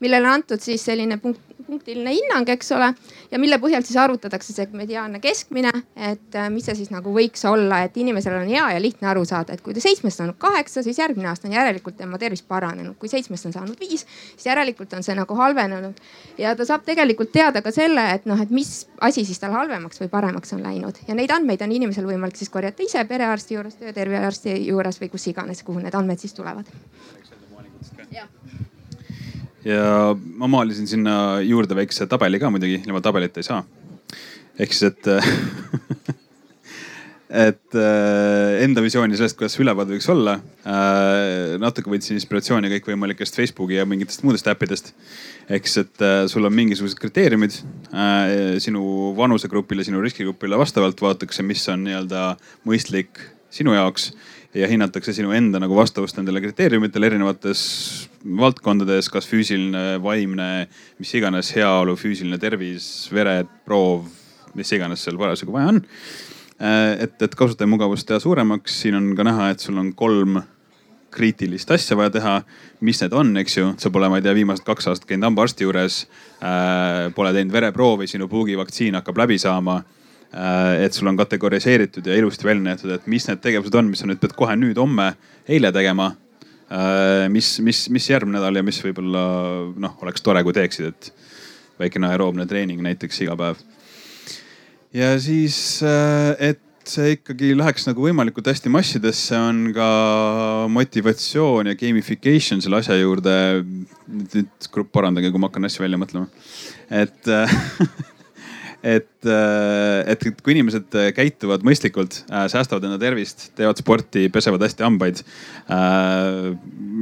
millele on antud siis selline punkt, punktiline hinnang, eks ole. ja mille põhjal siis arvutatakse see mediaanne keskmine, et äh, mis see siis nagu võiks olla, et inimesel on hea ja lihtne aru saada, et kui ta seitsmest saanud kaheksa, siis järgmine aasta on järelikult tema tervis paranenud. kui seitsmest on saanud viis, siis järelikult on see nagu halvenenud. ja ta saab tegelikult teada ka selle, et noh, et mis asi siis tal halvemaks või paremaks on läinud ja neid andmeid on inimesel võimalik siis korjata ise perearsti juures, töötervearsti juures või kus iganes, kuhu need andmed siis tulevad. jah ja ma maalisin sinna juurde väikse tabeli ka muidugi, ilma tabelita ei saa. ehk siis, et et äh, enda visiooni sellest, kuidas ülevaade võiks olla äh,. natuke võtsin inspiratsiooni kõikvõimalikest Facebooki ja mingitest muudest äppidest. ehk siis, et äh, sul on mingisugused kriteeriumid sinu vanusegrupile, sinu riskigrupile vastavalt vaadatakse, mis on nii-öelda mõistlik sinu jaoks ja hinnatakse sinu enda nagu vastavust nendele kriteeriumitele erinevates valdkondades, kas füüsiline, vaimne, mis iganes heaolu, füüsiline tervis, vereproov, mis iganes seal parasjagu vaja on. Äh, et, et kasutajamugavust teha suuremaks, siin on ka näha, et sul on kolm kriitilist asja vaja teha. mis need on, eks ju, sa pole, ma ei tea, viimased kaks aastat käinud hambaarsti juures äh,. Pole teinud vereproovi, sinu puugivaktsiin hakkab läbi saama et sul on kategoriseeritud ja ilusti välja näidatud, et mis need tegevused on, mis sa nüüd pead kohe nüüd, homme, eile tegema. Äh, mis, mis, mis järgmine nädal ja mis võib-olla noh, oleks tore, kui teeksid, et väikene aeroobne treening näiteks iga päev. ja siis, äh, et see ikkagi läheks nagu võimalikult hästi massidesse, on ka motivatsioon ja gamification selle asja juurde. nüüd grupp parandage, kui ma hakkan asju välja mõtlema. et et, äh, et kui inimesed äh, käituvad mõistlikult, äh, säästavad enda tervist, teevad sporti, pesevad hästi hambaid.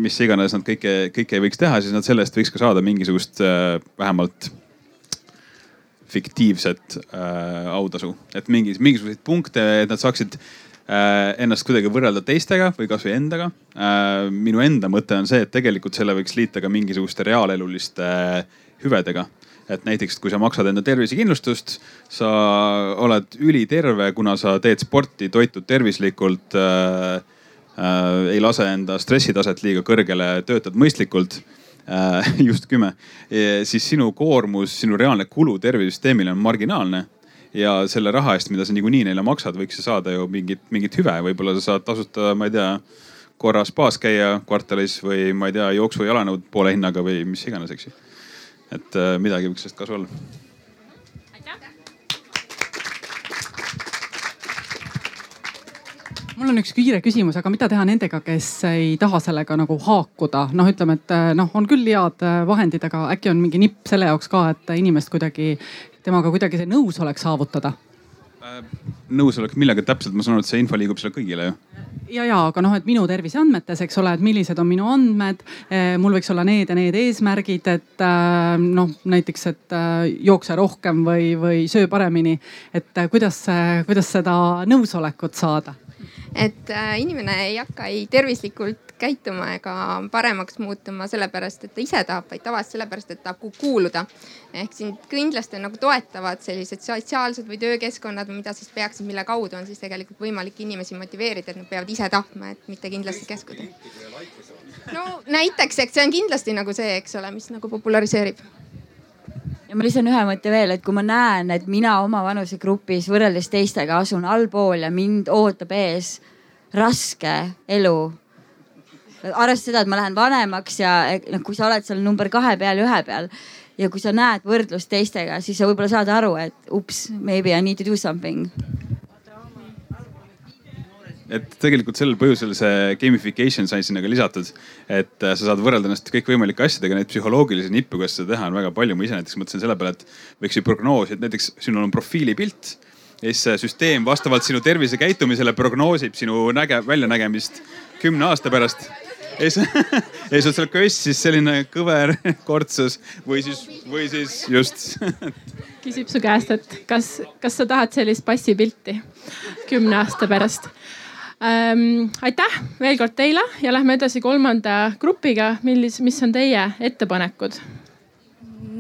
mis iganes nad kõike, kõike ei võiks teha, siis nad selle eest võiks ka saada mingisugust vähemalt fiktiivset autasu. et mingi, mingisuguseid punkte, et nad saaksid ennast kuidagi võrrelda teistega või kasvõi endaga. minu enda mõte on see, et tegelikult selle võiks liita ka mingisuguste reaaleluliste hüvedega et näiteks, kui sa maksad enda tervisekindlustust, sa oled üliterve, kuna sa teed sporti, toitud tervislikult äh,, äh, ei lase enda stressitaset liiga kõrgele, töötad mõistlikult äh,, just kümme, siis sinu koormus, sinu reaalne kulu tervisesüsteemile on marginaalne ja selle raha eest, mida sa niikuinii neile maksad, võiks sa saada ju mingit, mingit hüve, võib-olla sa saad tasuta, ma ei tea, korra spaas käia kvartalis või ma ei tea, jooksu jalanõud poole hinnaga või mis iganes, eks ju. Et äh, midagi võiks sellest kasu olla mul on üks kiire küsimus, aga mida teha nendega, kes ei taha sellega nagu haakuda? noh, ütleme, et noh, on küll head vahendid, aga äkki on mingi nipp selle jaoks ka, et inimest kuidagi, temaga kuidagi see nõusolek saavutada? Äh, nõusolek millega täpselt, ma saan aru, et see info liigub selle kõigile ju ja, ja aga noh, et minu terviseandmetes, eks ole, et millised on minu andmed. Eh, mul võiks olla need ja need eesmärgid, et äh, noh, näiteks, et äh, jookse rohkem või, või söö paremini. et kuidas, kuidas seda nõusolekut saada? et inimene ei hakka ei tervislikult käituma ega paremaks muutuma sellepärast, et ta ise tahab, vaid tavaliselt sellepärast, et tahab kuuluda. ehk sind kindlasti nagu toetavad sellised sotsiaalsed või töökeskkonnad või mida siis peaksid, mille kaudu on siis tegelikult võimalik inimesi motiveerida, et nad peavad ise tahtma, et mitte kindlasti käskuda. no näiteks, eks see on kindlasti nagu see, eks ole, mis nagu populariseerib ja ma lisan ühe mõtte veel, et kui ma näen, et mina oma vanusegrupis võrreldes teistega asun allpool ja mind ootab ees raske elu. arvestades seda, et ma lähen vanemaks ja noh, kui sa oled seal number kahe peal ja ühe peal ja kui sa näed võrdlust teistega, siis sa võib-olla saad aru, et ups, maybe I need to do something et tegelikult sellel põhjusel see gamification sai sinna ka lisatud. et äh, sa saad võrrelda ennast kõikvõimalike asjadega, neid psühholoogilisi nippe, kuidas seda teha, on väga palju. ma ise näiteks mõtlesin selle peale, et võiks ju prognoosida, et näiteks sinul on profiilipilt ja siis see süsteem vastavalt sinu tervisekäitumisele prognoosib sinu näge-, väljanägemist kümne aasta pärast ja siis, ja siis on seal köss siis selline kõver kortsus või siis, või siis just küsib su käest, et kas, kas sa tahad sellist passipilti kümne aasta pärast ähm,. aitäh veel kord teile ja lähme edasi kolmanda grupiga, millis, mis on teie ettepanekud?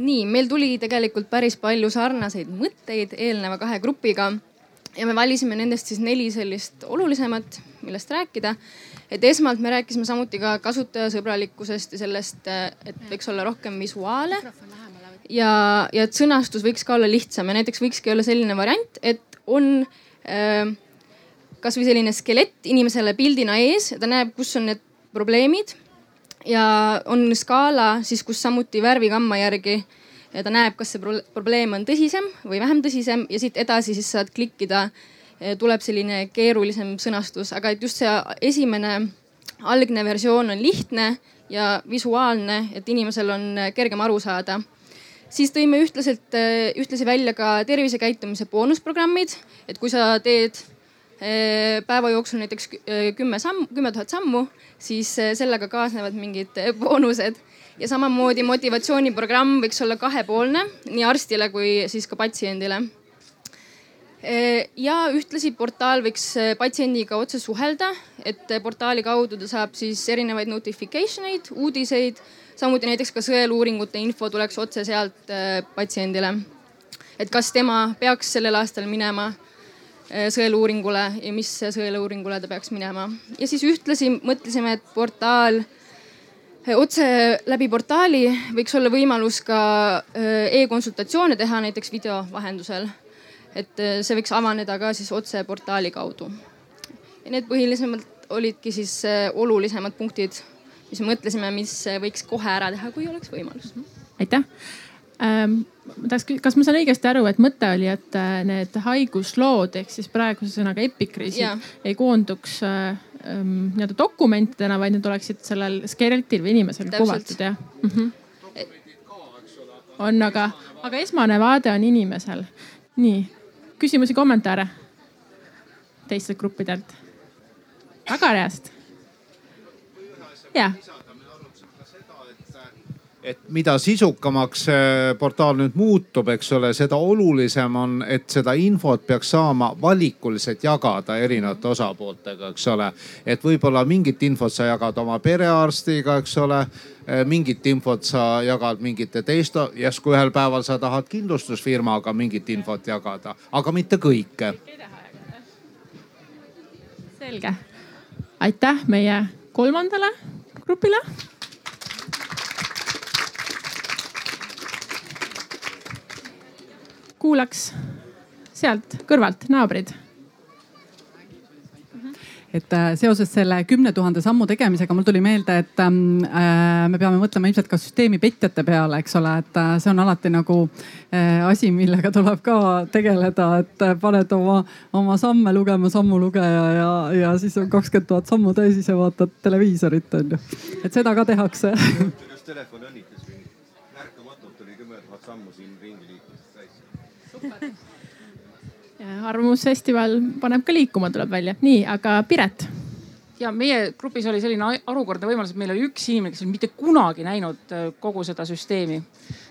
nii, meil tuli tegelikult päris palju sarnaseid mõtteid eelneva kahe grupiga ja me valisime nendest siis neli sellist olulisemat, millest rääkida. et esmalt me rääkisime samuti ka kasutajasõbralikkusest ja sellest, et võiks olla rohkem visuaale. ja, ja et sõnastus võiks ka olla lihtsam ja näiteks võikski olla selline variant, et on äh, kasvõi selline skelett inimesele pildina ees ja ta näeb, kus on need probleemid. ja on skaala siis, kus samuti värvigamma järgi. Ta näeb, kas see probleem on tõsisem või vähem tõsisem. Ja siit edasi siis saad klikkida. tuleb selline keerulisem sõnastus, aga et just see esimene algne versioon on lihtne ja visuaalne, et inimesel on kergem aru saada. Siis tõime ühtlaselt, ühtlasi välja ka tervisekäitumise boonusprogrammid, et kui sa teed päeva jooksul näiteks kümme samm, kümme tuhat sammu, siis sellega kaasnevad mingid boonused. ja samamoodi motivatsiooniprogramm võiks olla kahepoolne nii arstile kui siis ka patsiendile. ja ühtlasi portaal võiks patsiendiga otse suhelda, et portaali kaudu ta saab siis erinevaid notification eid, uudiseid, samuti näiteks ka sõeluuringute info tuleks otse sealt patsiendile. et kas tema peaks sellel aastal minema Äh, sõeluuringule ja mis sõeluuringule ta peaks minema. ja siis ühtlasi mõtlesime, et portaal, äh, otse läbi portaali võiks olla võimalus ka äh, e-konsultatsioone teha näiteks video vahendusel. et see võiks avaneda ka siis otse portaali kaudu. ja need põhilisemalt olidki siis olulisemad punktid, mis mõtlesime, mis võiks kohe ära teha, kui oleks võimalus. aitäh ma tahaks, kas ma saan õigesti aru, et mõte oli, et äh, need haiguslood ehk siis praeguse sõnaga epikriisid ei koonduks äh, ähm, nii-öelda dokumentidena, vaid need oleksid sellel skeletil või inimesel kuvatud jah mm? -hmm. on, aga, aga esmane vaade on inimesel. nii, küsimusi, kommentaare teistelt gruppidelt? tagareast? jaa et mida sisukamaks see portaal nüüd muutub, eks ole, seda olulisem on, et seda infot peaks saama valikuliselt jagada erinevate osapooltega, eks ole. et võib-olla mingit infot sa jagad oma perearstiga, eks ole. mingit infot sa jagad mingite teiste, järsku ühel päeval sa tahad kindlustusfirmaga mingit infot jagada, aga mitte kõike. selge, aitäh meie kolmandale grupile kuulaks sealt kõrvalt, naabrid et äh, seoses selle kümne tuhande sammu tegemisega mul tuli meelde, et ähm, äh, me peame mõtlema ilmselt ka süsteemi petjate peale, eks ole, et äh, see on alati nagu äh, asi, millega tuleb ka tegeleda, et äh, paned oma, oma samme lugema sammulugeja ja, ja siis on kakskümmend tuhat sammu täis, ise vaatad televiisorit on ju. et seda ka tehakse. just telefon õnnitas mind, märkamatult oli kümme tuhat sammu siin ringi liikudes täis. super arvamusfestival paneb ka liikuma, tuleb välja. nii, aga Piret ja meie grupis oli selline harukordne võimalus, et meil oli üks inimene, kes ei mitte kunagi näinud äh, kogu seda süsteemi.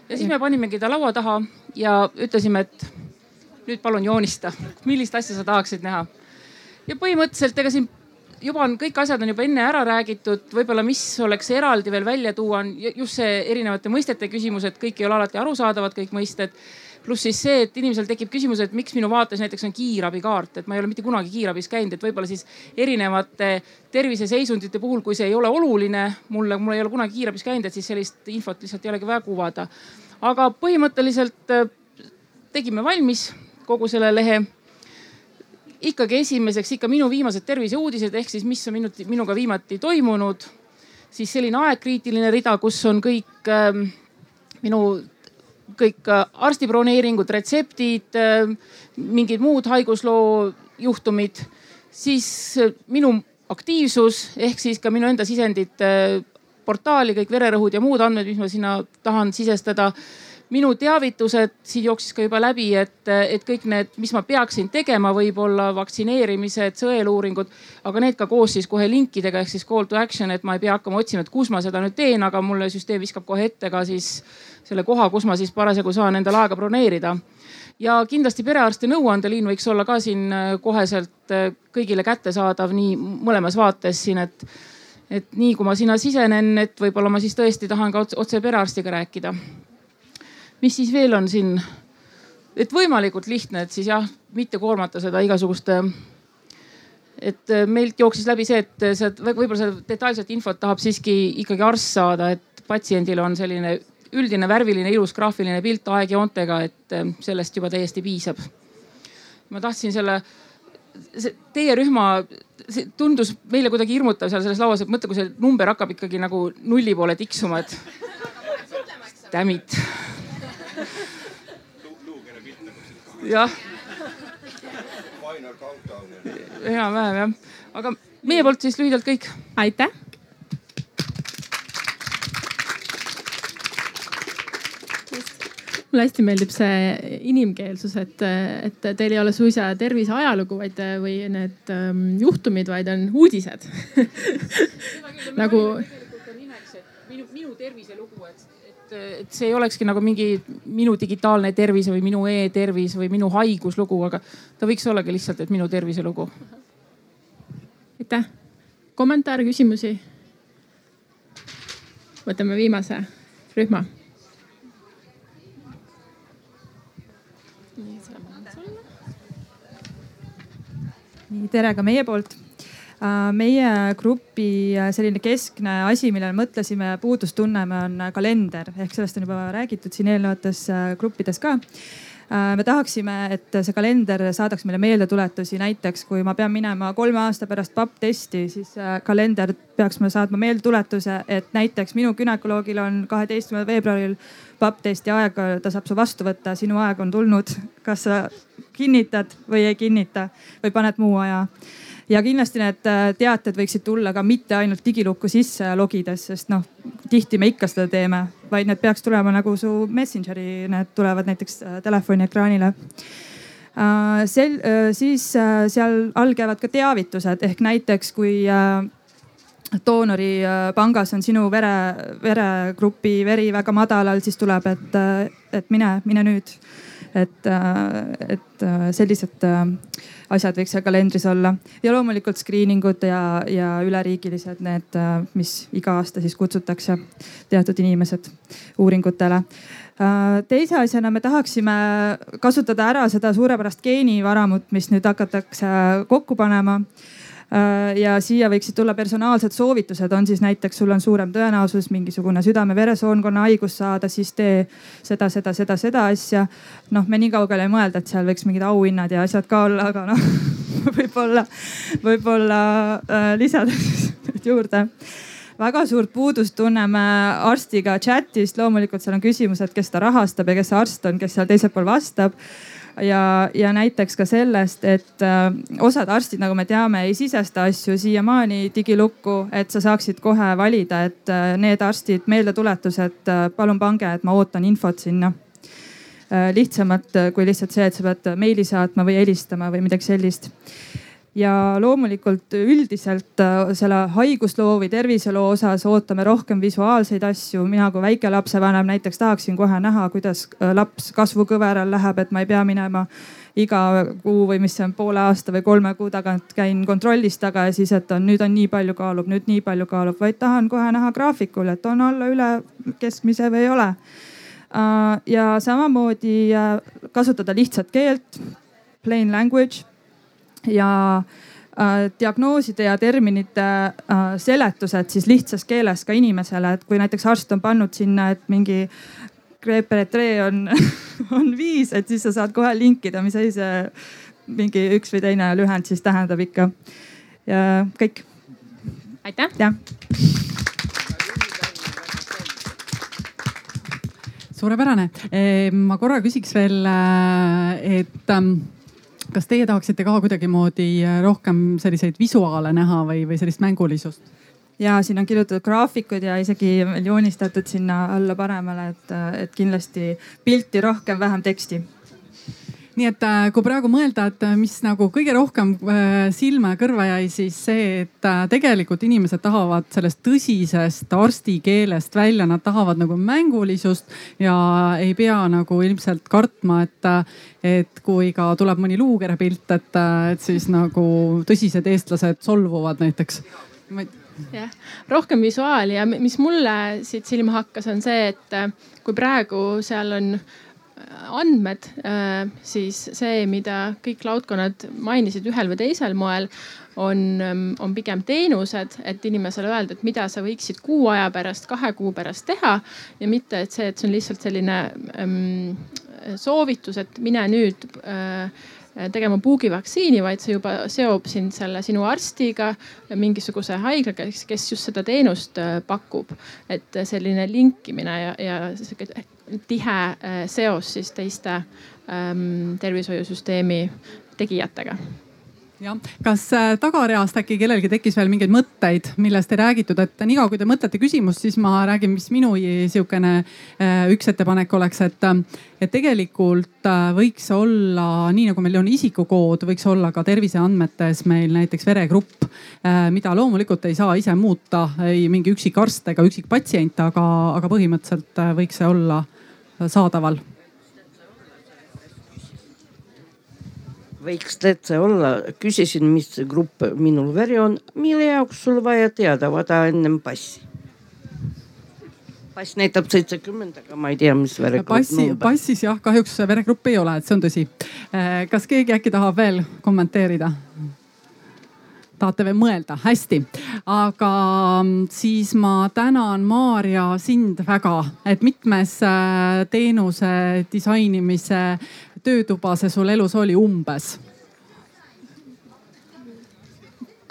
ja siis me panimegi ta laua taha ja ütlesime, et nüüd palun joonista, millist asja sa tahaksid näha. ja põhimõtteliselt ega siin juba on kõik asjad on juba enne ära räägitud, võib-olla, mis oleks eraldi veel välja tuua, on just see erinevate mõistete küsimus, et kõik ei ole alati arusaadavad, kõik mõisted pluss siis see, et inimesel tekib küsimus, et miks minu vaates näiteks on kiirabikaart, et ma ei ole mitte kunagi kiirabis käinud, et võib-olla siis erinevate terviseseisundite puhul, kui see ei ole oluline mulle, mul ei ole kunagi kiirabis käinud, et siis sellist infot lihtsalt ei olegi vaja kuvada. aga põhimõtteliselt äh, tegime valmis kogu selle lehe ikkagi esimeseks ikka minu viimased terviseuudised ehk siis, mis on minu, minuga viimati toimunud. siis selline aegkriitiline rida, kus on kõik ähm, minu kõik äh, arsti broneeringud, retseptid, äh, mingid muud haigusloo juhtumid, siis äh, minu aktiivsus ehk siis ka minu enda sisendid portaali, kõik vererõhud ja muud andmed, mis ma sinna tahan sisestada minu teavitused, siin jooksis ka juba läbi, et, et kõik need, mis ma peaksin tegema, võib-olla vaktsineerimised, sõeluuringud, aga need ka koos siis kohe linkidega ehk siis call to action, et ma ei pea hakkama otsima, et kus ma seda nüüd teen, aga mulle süsteem viskab kohe ette ka siis selle koha, kus ma siis parasjagu saan endale aega broneerida ja kindlasti perearsti nõuandeliin võiks olla ka siin äh, koheselt äh, kõigile kättesaadav nii mõlemas vaates siin, et, et nii kui ma sinna sisenen, et võib-olla ma siis tõesti tahan ka otse perearstiga rääkida. Mis siis veel on siin? et võimalikult lihtne, et siis jah, mitte koormata seda igasuguste et äh, meilt jooksis läbi see, et see võib-olla seda detailset infot tahab siiski ikkagi arst saada, et patsiendil on selline üldine värviline, ilus graafiline pilt aegjoontega, et ähm, sellest juba täiesti piisab. ma tahtsin selle, teie rühma, see tundus meile kuidagi hirmutav seal selles lauas, et mõtle, kui see number hakkab ikkagi nagu nulli poole tiksuma, et. Damn it. Jah. enam-vähem jah, aga meie poolt siis lühidalt kõik. aitäh mulle hästi meeldib see inimkeelsus, et, et teil ei ole suisa tervise ajalugu, vaid või need um, juhtumid, vaid on uudised nagu. minu, minu terviselugu, et, et, et see ei olekski nagu mingi minu digitaalne tervis või minu e-tervis või minu haiguslugu, aga ta võiks ollagi lihtsalt, et minu terviselugu. aitäh. kommentaare, küsimusi? võtame viimase rühma nii tere ka meie poolt. Äh, meie grupi äh, selline keskne asi, millele mõtlesime, puudust tunneme, on kalender. Ehk sellest on juba räägitud siin eelnevates äh, gruppides ka. Me tahaksime, et see kalender saadaks meile meeldetuletusi, näiteks kui ma pean minema kolme aasta pärast papp testi, siis kalender peaks mulle saatma meeldetuletuse, et näiteks minu gümnakoloogil on kaheteistkümnendal veebruaril papp testi aeg, ta saab su vastu võtta, sinu aeg on tulnud. kas sa kinnitad või ei kinnita või paned muu aja. ja kindlasti need äh, teated võiksid tulla ka mitte ainult digilukku sisse logides, sest noh, tihti me ikka seda teeme, vaid need peaks tulema nagu su Messengeri, need tulevad näiteks äh, telefoni ekraanile äh, sel-, siis seal all käivad ka teavitused ehk näiteks kui doonoripangas on sinu vere, veregrupi veri väga madalal, siis tuleb, et, et mine, mine nüüd. Et, äh, et äh, sellised äh, asjad võiks seal kalendris olla. Ja loomulikult screening ud ja, ja üleriigilised need, mis iga aasta siis kutsutakse teatud inimesed uuringutele. Teise asjana me tahaksime kasutada ära seda suurepärast geenivaramut, mis nüüd hakatakse kokku panema. Äh, ja siia võiksid tulla personaalsed soovitused, on siis näiteks sul on suurem tõenäosus mingisugune südame-veresoonkonna haigus saada, siis tee seda, seda, seda, seda asja. noh, me nii kaugele ei mõelda, et seal võiks mingid auhinnad ja asjad ka olla, aga noh võib-olla, võib-olla äh, lisades juurde. Väga suurt puudust tunneme arstiga chat'ist, loomulikult seal on küsimused, kes ta rahastab ja kes see arst on, kes seal teisel pool vastab ja, ja näiteks ka sellest, et äh, osad arstid, nagu me teame, ei sisesta asju siiamaani digilukku, et sa saaksid kohe valida, et äh, need arstid, meeldetuletused, äh, palun pange, et ma ootan infot sinna. Lihtsamalt kui lihtsalt see, et sa pead meili saatma või helistama või midagi sellist ja loomulikult üldiselt äh, selle haigusloo või terviseloo osas ootame rohkem visuaalseid asju. mina kui väikelapsevanem näiteks tahaksin kohe näha, kuidas äh, laps kasvukõveral läheb, et ma ei pea minema iga kuu või mis see on, poole aasta või kolme kuu tagant käin kontrollis taga ja siis, et on nüüd on nii palju kaalub, nüüd nii palju kaalub, vaid tahan kohe näha graafikul, et on alla, üle keskmise või ei ole. Äh, ja samamoodi kasutada lihtsat keelt, plain language ja äh, diagnooside ja terminite äh, seletused siis lihtsas keeles ka inimesele, et kui näiteks arst on pannud sinna, et mingi on on viis, et siis sa saad kohe linkida, mis asi see mingi üks või teine lühend siis tähendab ikka. ja kõik. aitäh. suurepärane. ma korra küsiks veel, äh, et ähm, kas teie tahaksite ka kuidagimoodi äh, rohkem selliseid visuaale näha või, või sellist mängulisust? ja siin on kirjutatud graafikud ja isegi joonistatud sinna alla paremale, et, et kindlasti pilti rohkem, vähem teksti nii et äh, kui praegu mõelda, et äh, mis nagu kõige rohkem äh, silma ja kõrva jäi, siis see, et tegelikult inimesed tahavad sellest tõsisest arstikeelest välja, nad tahavad nagu mängulisust ja ei pea nagu ilmselt kartma, et, et kui ka tuleb mõni luukere pilt, et, et siis nagu tõsised eestlased solvuvad näiteks. jah, rohkem visuaali ja mis mulle siit silma hakkas, on see, et kui praegu seal on andmed, äh, siis see, mida kõik laudkonnad mainisid ühel või teisel moel, on, ähm, on pigem teenused, et inimesele öelda, et mida sa võiksid kuu aja pärast, kahe kuu pärast teha ja mitte, et see, et see on lihtsalt selline ähm, soovitus, et mine nüüd äh, tegema puugivaktsiini, vaid see juba seob sind selle sinu arstiga, mingisuguse haiglaga, kes, just seda teenust äh, pakub. et selline linkimine ja, ja sihuke tihe äh, seos siis teiste ähm, tervishoiusüsteemi tegijatega jah, kas äh, tagareast äkki kellelgi tekkis veel mingeid mõtteid, millest ei räägitud, et niikaua kui te mõtlete küsimust, siis ma räägin, mis minu sihukene äh, üks ettepanek oleks, et, et tegelikult võiks olla nii nagu meil on isikukood, võiks olla ka terviseandmetes meil näiteks veregrupp, mida loomulikult ei saa ise muuta ei mingi üksik arst ega üksik patsient, aga, aga põhimõtteliselt võiks see olla saadaval? Võiks täitsa olla, küsisin, mis grupp minul veri on, mille jaoks sul vaja teada, vaata ennem passi. pass näitab seitsekümmend, aga ma ei tea, mis veregrupp. passi, passis jah, kahjuks veregrupp ei ole, et see on tõsi. kas keegi äkki tahab veel kommenteerida? tahate veel mõelda, hästi. aga mm, siis ma tänan Maarja sind väga, et mitmes äh, teenuse disainimise töötuba see sul elus oli umbes?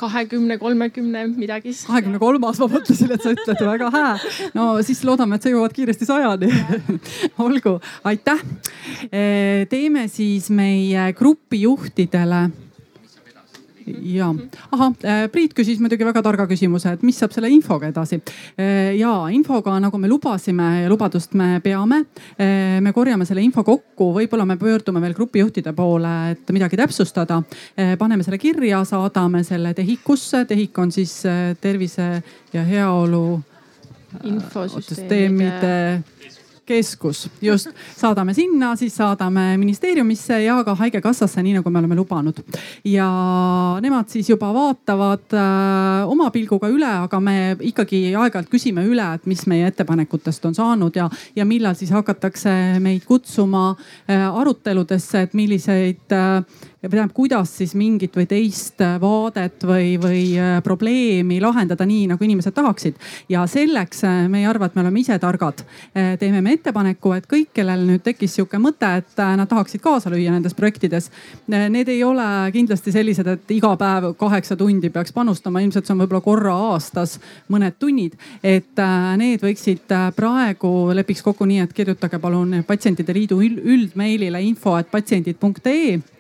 kahekümne, kolmekümne midagi. kahekümne kolmas, ma mõtlesin, et sa ütled väga hää. no siis loodame, et sa jõuad kiiresti sajani olgu, aitäh. teeme siis meie grupijuhtidele ja, ahah, äh, Priit küsis muidugi väga targa küsimuse, et mis saab selle infoga edasi. Äh, ja infoga, nagu me lubasime ja lubadust me peame, äh, me korjame selle info kokku, võib-olla me pöördume veel grupijuhtide poole, et midagi täpsustada. paneme selle kirja, saadame selle TEHIK-usse, TEHIK on siis tervise ja heaolu infosüsteemide keskus, just, saadame sinna, siis saadame ministeeriumisse ja ka haigekassasse, nii nagu me oleme lubanud. ja nemad siis juba vaatavad äh, oma pilguga üle, aga me ikkagi aeg-ajalt küsime üle, et mis meie ettepanekutest on saanud ja, ja millal siis hakatakse meid kutsuma äh, aruteludesse, et milliseid äh, tähendab, kuidas siis mingit või teist vaadet või, või äh, probleemi lahendada nii, nagu inimesed tahaksid. ja selleks äh, me ei arva, et me oleme ise targad. Äh, teeme me ettepaneku, et kõik, kellel nüüd tekkis sihuke mõte, et nad tahaksid kaasa lüüa nendes projektides. Need ei ole kindlasti sellised, et iga päev kaheksa tundi peaks panustama, ilmselt see on võib-olla korra aastas mõned tunnid. et need võiksid praegu lepiks kokku nii, et kirjutage palun Patsientide Liidu üldmeilile info, et patsiendid.ee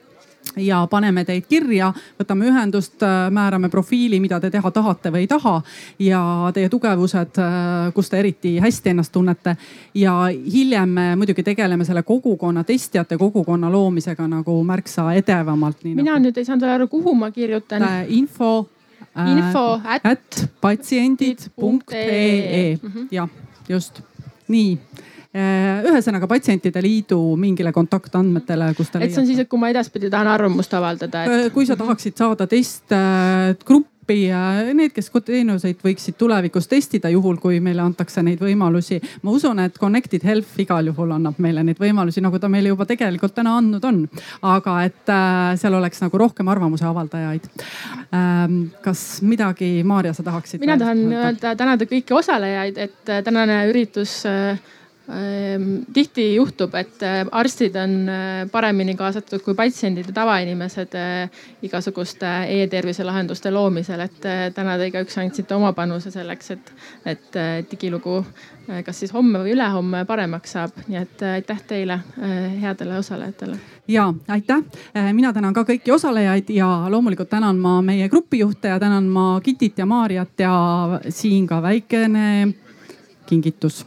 ja paneme teid kirja, võtame ühendust, äh, määrame profiili, mida te teha tahate või ei taha ja teie tugevused, äh, kus te eriti hästi ennast tunnete. ja hiljem me muidugi tegeleme selle kogukonna, testijate kogukonna loomisega nagu märksa edevamalt. mina nagu... nüüd ei saanud aru, kuhu ma kirjutan. Äh, info info at, at patsiendid.ee mhm. jah, just nii Äh, ühesõnaga Patsientide Liidu mingile kontaktandmetele, kus ta. et see on siis, et kui ma edaspidi tahan arvamust avaldada et.... Äh, kui sa tahaksid saada testgruppi ja need, kes teenuseid võiksid tulevikus testida, juhul kui meile antakse neid võimalusi. ma usun, et Connected Health igal juhul annab meile neid võimalusi, nagu ta meile juba tegelikult täna andnud on. aga et äh, seal oleks nagu rohkem arvamuse avaldajaid. Ähm, kas midagi, Maarja, sa tahaksid? mina tahan öelda, tänada kõiki osalejaid, et tänane üritus tihti juhtub, et äh, arstid on äh, paremini kaasatud kui patsiendid ja tavainimesed äh, igasuguste e-tervise lahenduste loomisel, et täna te igaüks andsite oma panuse selleks, et, et digilugu kas siis homme või ülehomme paremaks saab. nii et aitäh teile, headele osalejatele. ja aitäh, mina tänan ka kõiki osalejaid ja loomulikult tänan ma meie grupijuhte ja tänan ma Kitit ja Maarjat ja siin ka väikene kingitus